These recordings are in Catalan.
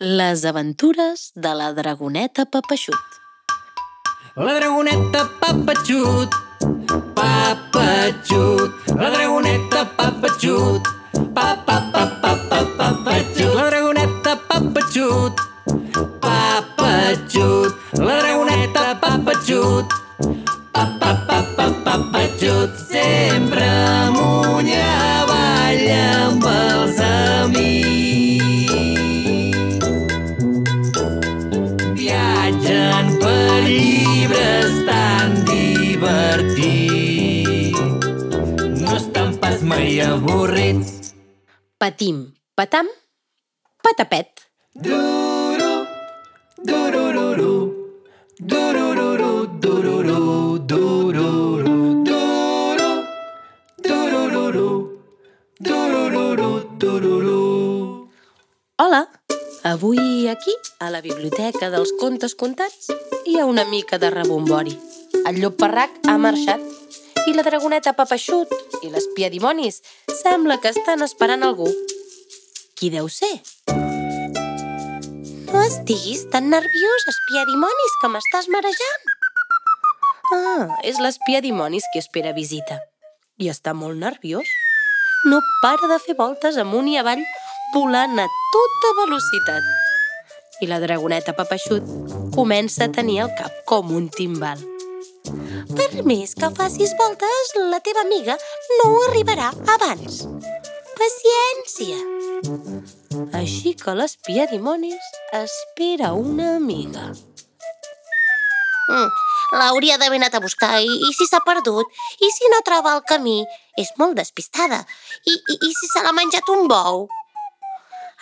Les aventures de la dragoneta Papeixut. La dragoneta Papachut, Papachut, la dragoneta Papachut, pa pa pa pa pa Papachut, la dragoneta Papachut, Papachut, la dragoneta Papachut, pa pa pa pa Papachut, per llibres tan divertits. No estan pas mai avorrits. Patim, patam, patapet. Duru, durururu, durururu, dururu, dururu, duru, durururu, durururu, dururu. Hola! Avui aquí, a la biblioteca dels contes contats, hi ha una mica de rebombori. El llop parrac ha marxat i la dragoneta Papeixut i l'espia dimonis sembla que estan esperant algú. Qui deu ser? No estiguis tan nerviós, espia dimonis, que m'estàs marejant. Ah, és l'espia dimonis qui espera visita. I està molt nerviós. No para de fer voltes amunt i avall, volant a tota velocitat. I la dragoneta Papeixut comença a tenir el cap com un timbal. Per més que facis voltes, la teva amiga no arribarà abans. Paciència! Així que l'espia dimonis espera una amiga. Mm, L'hauria d'haver anat a buscar i, i si s'ha perdut? I si no troba el camí? És molt despistada. I, i, i si se l'ha menjat un bou?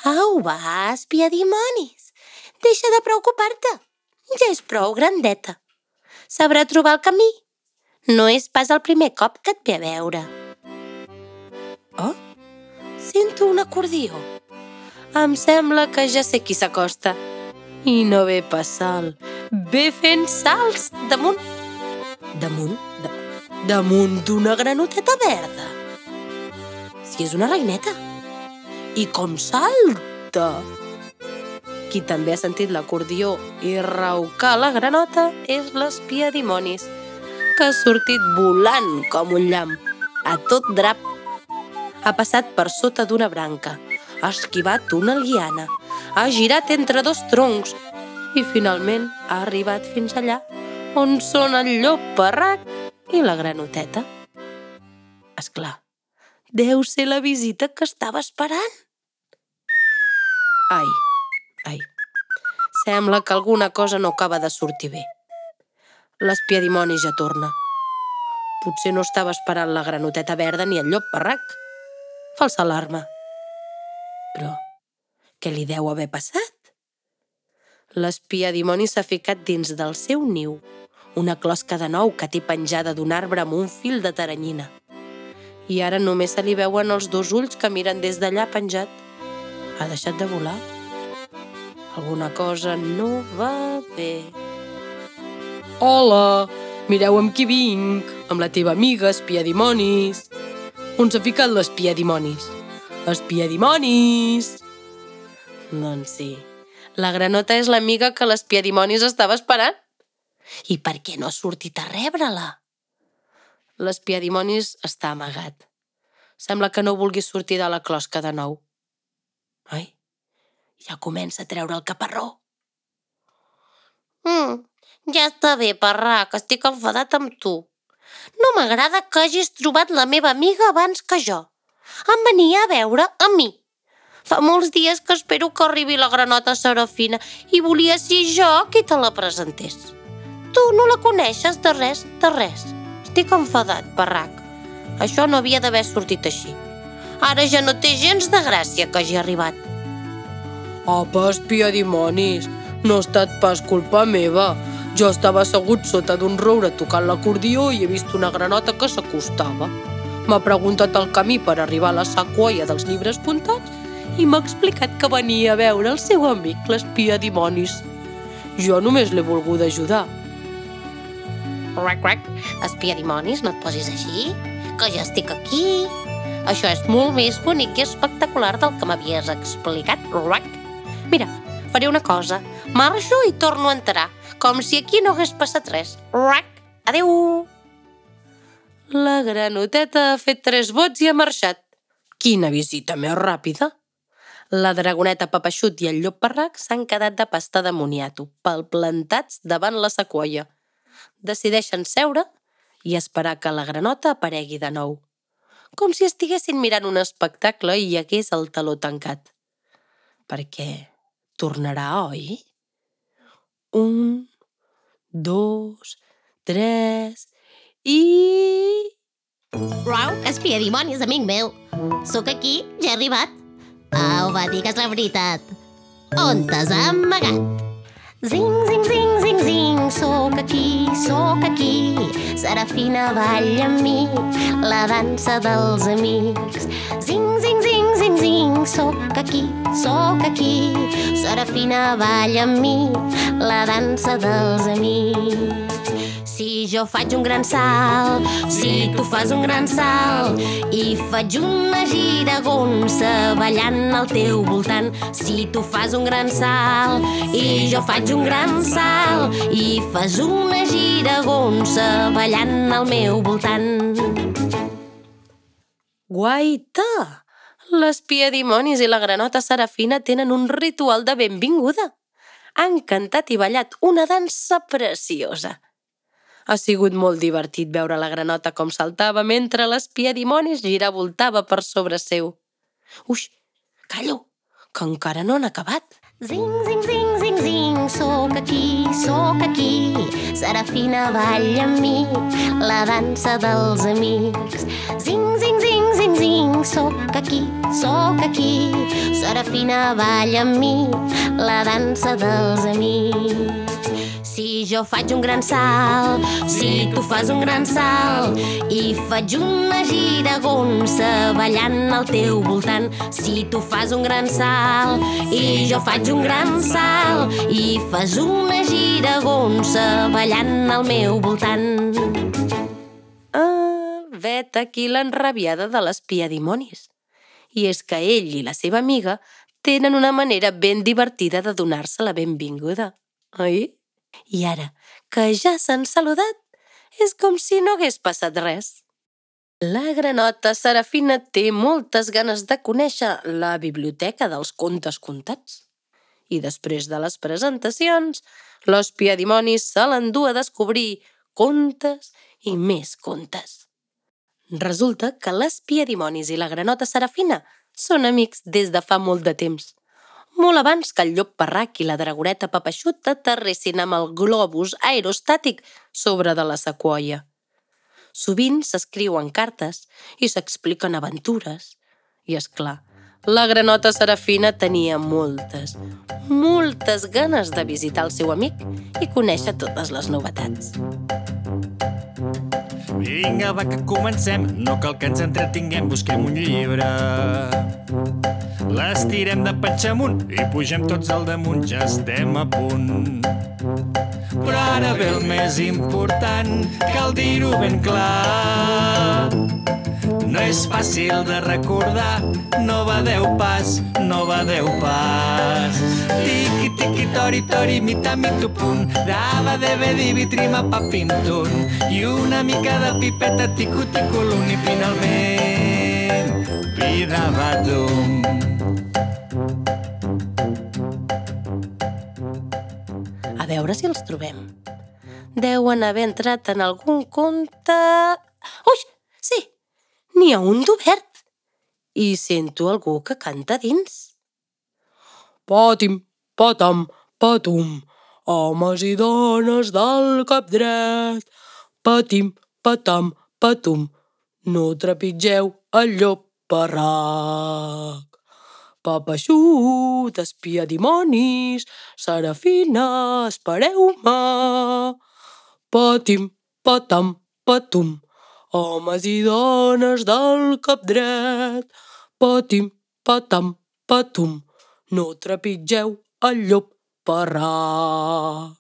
Au, va, espia dimonis! Deixa de preocupar-te. Ja és prou grandeta. Sabrà trobar el camí. No és pas el primer cop que et ve a veure. Oh, sento un acordió. Em sembla que ja sé qui s'acosta. I no ve passant, ve fent salts damunt... Damunt? De, damunt d'una granoteta verda. Si és una reineta. I com salta! Qui també ha sentit l'acordió i raucar la granota és l'espia dimonis, que ha sortit volant com un llamp, a tot drap. Ha passat per sota d'una branca, ha esquivat una liana, ha girat entre dos troncs i finalment ha arribat fins allà on són el llop parrac i la granoteta. És clar, deu ser la visita que estava esperant. Ai, ai, sembla que alguna cosa no acaba de sortir bé. L'espia dimoni ja torna. Potser no estava esperant la granoteta verda ni el llop parrac. Falsa alarma. Però què li deu haver passat? L'espia dimoni s'ha ficat dins del seu niu, una closca de nou que té penjada d'un arbre amb un fil de taranyina. I ara només se li veuen els dos ulls que miren des d'allà penjat. Ha deixat de volar? Alguna cosa no va bé. Hola! Mireu amb qui vinc! Amb la teva amiga, espia dimonis! On s'ha ficat l'espia dimonis? Espia dimonis! Doncs sí, la granota és l'amiga que l'espia dimonis estava esperant. I per què no ha sortit a rebre-la? L'espia dimonis està amagat. Sembla que no vulgui sortir de la closca de nou. Ai, ja comença a treure el caparró. Mm, ja està bé, parrac, estic enfadat amb tu. No m'agrada que hagis trobat la meva amiga abans que jo. Em venia a veure a mi. Fa molts dies que espero que arribi la granota Serafina i volia ser jo qui te la presentés. Tu no la coneixes de res, de res. Estic enfadat, parrac. Això no havia d'haver sortit així. Ara ja no té gens de gràcia que hagi arribat. Apa, espia dimonis, no ha estat pas culpa meva. Jo estava assegut sota d'un roure tocant l'acordió i he vist una granota que s'acostava. M'ha preguntat el camí per arribar a la sequoia dels llibres puntats i m'ha explicat que venia a veure el seu amic, l'espia dimonis. Jo només l'he volgut ajudar. Rac, rac. Espia dimonis, no et posis així, que ja estic aquí. Això és molt més bonic i espectacular del que m'havies explicat, rac. Mira, faré una cosa. Marxo i torno a entrar, com si aquí no hagués passat res. Rac! Adéu! La granoteta ha fet tres vots i ha marxat. Quina visita més ràpida! La dragoneta Papeixut i el llop parrac s'han quedat de pasta de moniato, palplantats davant la sequoia. Decideixen seure i esperar que la granota aparegui de nou. Com si estiguessin mirant un espectacle i hi hagués el taló tancat. Perquè tornarà, oi? Un, dos, tres i... Rau, espia dimonis, amic meu. Sóc aquí, ja he arribat. Au, va, digues la veritat. On t'has amagat? Zing, zing, zing, zing, zing, sóc aquí, sóc aquí. Serafina balla amb mi, la dansa dels amics. Zing, zing, sóc aquí, sóc aquí. Serafina balla amb mi, la dansa dels amics. Si jo faig un gran salt, si tu fas un gran salt i faig una giragonsa ballant al teu voltant. Si tu fas un gran salt i jo faig un gran salt i fas una giragonsa ballant al meu voltant. Guaita! L'espia dimonis i la granota Serafina tenen un ritual de benvinguda. Han cantat i ballat una dansa preciosa. Ha sigut molt divertit veure la granota com saltava mentre l'espia dimonis giravoltava per sobre seu. Uix, callo, que encara no han acabat. Zing, zing, zing, zing, zing, sóc aquí, sóc aquí. Serafina balla amb mi, la dansa dels amics. Zing, zing, zing, sóc aquí. Serafina balla amb mi, la dansa dels amics. Si jo faig un gran salt, si tu fas un gran salt i faig una giragonsa ballant al teu voltant. Si tu fas un gran salt i jo faig un gran salt i fas una giragonsa ballant al meu voltant. Ah, vet aquí l'enrabiada de l'espia dimonis. I és que ell i la seva amiga tenen una manera ben divertida de donar-se la benvinguda, oi? I ara, que ja s'han saludat, és com si no hagués passat res. La granota Serafina té moltes ganes de conèixer la biblioteca dels contes contats. I després de les presentacions, l'òspia dimonis se l'endú a descobrir contes i més contes. Resulta que l'espia dimonis i la granota Serafina són amics des de fa molt de temps molt abans que el llop parrac i la dragoreta papeixut aterressin amb el globus aerostàtic sobre de la sequoia. Sovint s'escriuen cartes i s'expliquen aventures. I, és clar, la granota Serafina tenia moltes, moltes ganes de visitar el seu amic i conèixer totes les novetats. Vinga, va, que comencem. No cal que ens entretinguem, busquem un llibre. L'estirem de patxa amunt i pugem tots al damunt, ja estem a punt. Però ara ve el més important, cal dir-ho ben clar. No és fàcil de recordar, no va deu pas, no va deu pas. Tiqui, tiqui, tori, tori, mita, mitu, punt. Dava, debe, divi, trima, papim, tun. I una mica de pipeta, ticu, ticu, l'un, i finalment, vida va dum. A veure si els trobem. Deuen haver entrat en algun conte... Ui, sí, n'hi ha un d'obert. I sento algú que canta dins. Pàtim, patam, patum, homes i dones del cap dret. Patim, patam, patum, no trepitgeu el llop parrac. Papeixut, espia dimonis, Serafina, espereu-me. Patim, patam, patum, homes i dones del cap dret. Patim, patam, patum, no trepitgeu el llop parrac.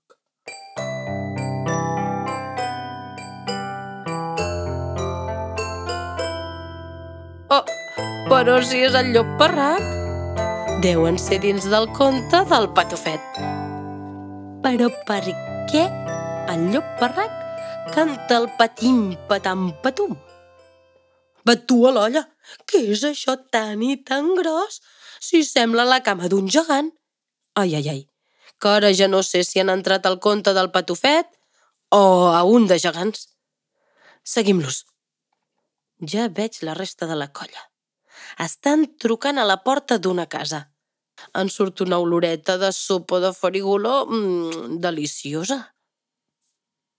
Oh, però si és el llop parrac. deuen ser dins del conte del patufet. Però per què el llop parrac canta el patim patam patum? Batua l'olla, què és això tan i tan gros si sembla la cama d'un gegant? Ai, ai, ai, que ara ja no sé si han entrat al conte del patufet o a un de gegants. Seguim-los. Ja veig la resta de la colla. Estan trucant a la porta d'una casa. En surt una oloreta de sopa de farigoló mmm, deliciosa.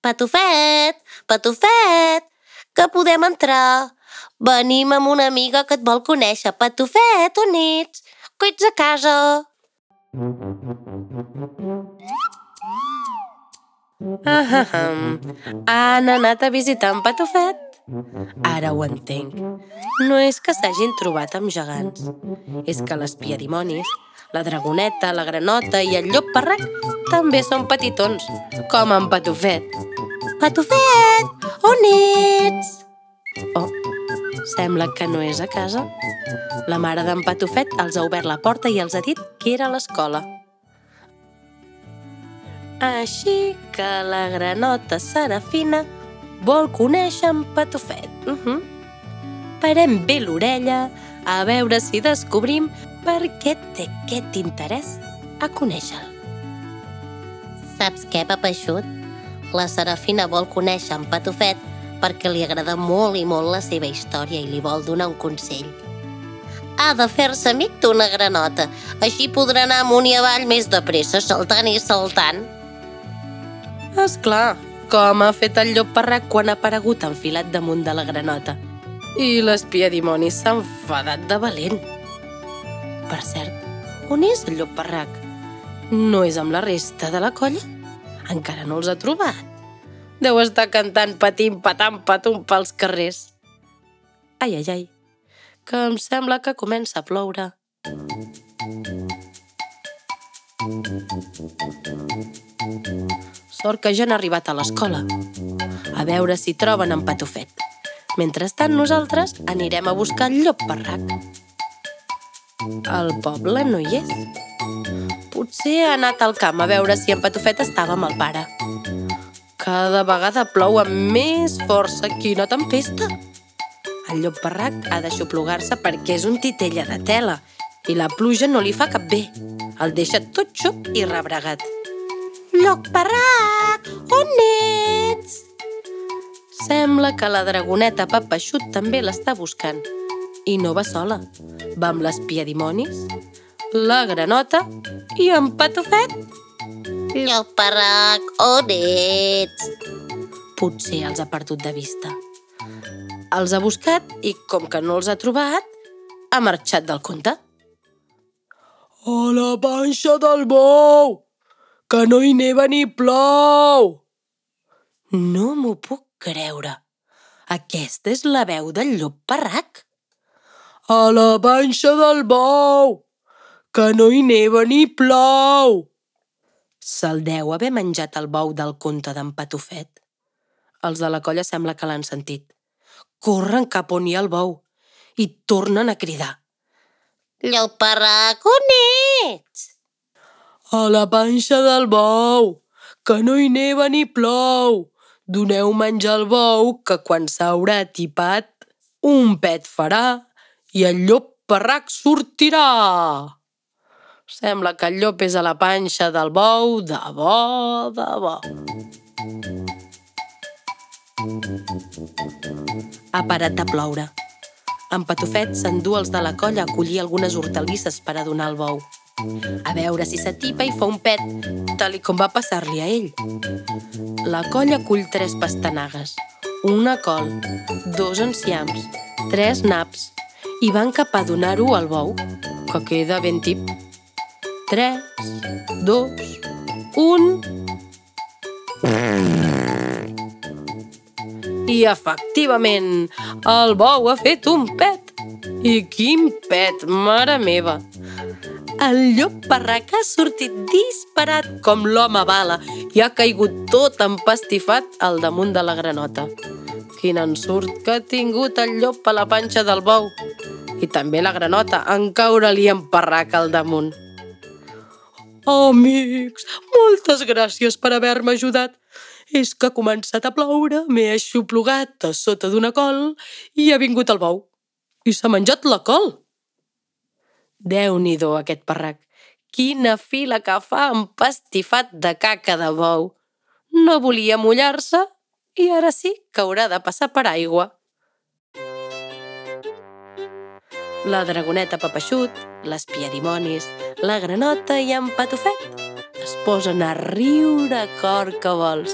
Patufet, patufet, que podem entrar. Venim amb una amiga que et vol conèixer. Patufet, on ets? Que ets a casa? Ah, ah, ah. Han anat a visitar en Patufet? Ara ho entenc. No és que s'hagin trobat amb gegants. És que l'espia dimonis, la dragoneta, la granota i el llop parrac també són petitons, com en Patufet. Patufet, on ets? Oh, sembla que no és a casa. La mare d'en Patufet els ha obert la porta i els ha dit que era a l'escola. Així que la granota Serafina vol conèixer en Patufet. Uh -huh. Parem bé l'orella a veure si descobrim per què té aquest interès a conèixer-lo. Saps què, papeixut? La Serafina vol conèixer en Patufet perquè li agrada molt i molt la seva història i li vol donar un consell. Ha de fer-se amic d'una granota, així podrà anar amunt i avall més de pressa, saltant i saltant. És clar, com ha fet el llop parrac quan ha aparegut enfilat damunt de la granota. I l'espia dimoni s'ha enfadat de valent. Per cert, on és el llop parrac? No és amb la resta de la colla? Encara no els ha trobat. Deu estar cantant patim patam patum pels carrers. Ai, ai, ai, que em sembla que comença a ploure. Sort que ja han arribat a l'escola. A veure si troben en Patufet. Mentrestant, nosaltres anirem a buscar el llop parrac. El poble no hi és. Potser ha anat al camp a veure si en Patufet estava amb el pare. Cada vegada plou amb més força. Quina tempesta! El llop parrac ha de xuplugar-se perquè és un titella de tela i la pluja no li fa cap bé. El deixa tot xup i rebregat. Lloc parrac, on ets? Sembla que la dragoneta Papeixut també l'està buscant. I no va sola. Va amb l'espia dimonis, la granota i en Patufet. Lloc parrac, on ets? Potser els ha perdut de vista. Els ha buscat i, com que no els ha trobat, ha marxat del conte. A la panxa del bou, que no hi neva ni plou. No m'ho puc creure. Aquesta és la veu del llop parrac. A la panxa del bou, que no hi neva ni plou. Se'l deu haver menjat el bou del conte d'en Patufet. Els de la colla sembla que l'han sentit. Corren cap on hi ha el bou i tornen a cridar. Lloc parrac, on ets? A la panxa del bou, que no hi neva ni plou. Doneu menjar al bou, que quan s'haurà tipat, un pet farà i el llop parrac sortirà. Sembla que el llop és a la panxa del bou, de bo, de bo. Ha parat de ploure. En Patufet s'endú els de la colla a collir algunes hortalisses per a donar al bou. A veure si s'atipa i fa un pet, tal i com va passar-li a ell. La colla cull tres pastanagues, una col, dos enciams, tres naps, i van cap a donar-ho al bou, que queda ben tip. Tres, dos, un... I efectivament, el bou ha fet un pet. I quin pet, mare meva! El llop parrac ha sortit disparat com l'home bala i ha caigut tot empastifat al damunt de la granota. Quin ensurt que ha tingut el llop a la panxa del bou. i també la granota en caure-li en parrac al damunt. Amics, moltes gràcies per haver-me ajudat. És que ha començat a ploure, m'he aixoplugat a sota d'una col i ha vingut el bou. I s'ha menjat la col. Déu-n'hi-do, aquest parrac. Quina fila que fa empastifat de caca de bou. No volia mullar-se i ara sí que haurà de passar per aigua. La dragoneta Papeixut, les piadimonis, la granota i en Patufet es posen a riure a cor que vols.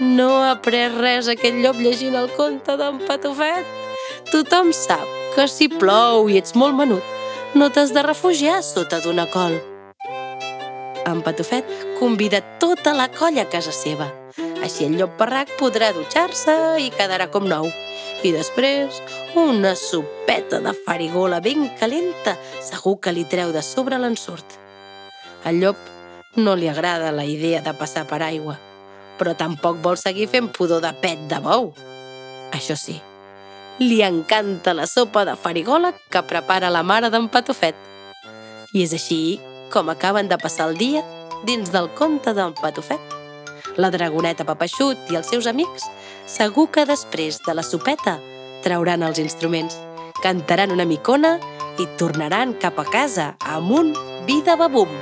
No ha après res aquest llop llegint el conte d'en Patufet? Tothom sap que si plou i ets molt menut, no t'has de refugiar sota d'una col. En Patufet convida tota la colla a casa seva. Així el llop parrac podrà dutxar-se i quedarà com nou. I després, una sopeta de farigola ben calenta segur que li treu de sobre l'ensurt. Al llop no li agrada la idea de passar per aigua, però tampoc vol seguir fent pudor de pet de bou. Això sí, li encanta la sopa de farigola que prepara la mare d'en Patufet. I és així com acaben de passar el dia dins del conte d'en Patufet. La dragoneta Papeixut i els seus amics segur que després de la sopeta trauran els instruments, cantaran una micona i tornaran cap a casa amb un vida babum.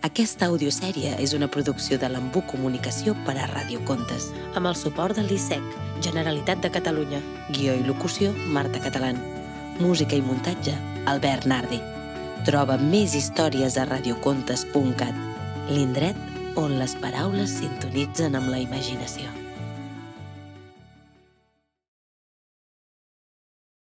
Aquesta audiosèrie és una producció de l'Embú Comunicació per a Radiocontes, amb el suport del l'ISEC, Generalitat de Catalunya. Guió i locució, Marta Catalán. Música i muntatge, Albert Nardi. Troba més històries a radiocontes.cat, l'indret on les paraules sintonitzen amb la imaginació.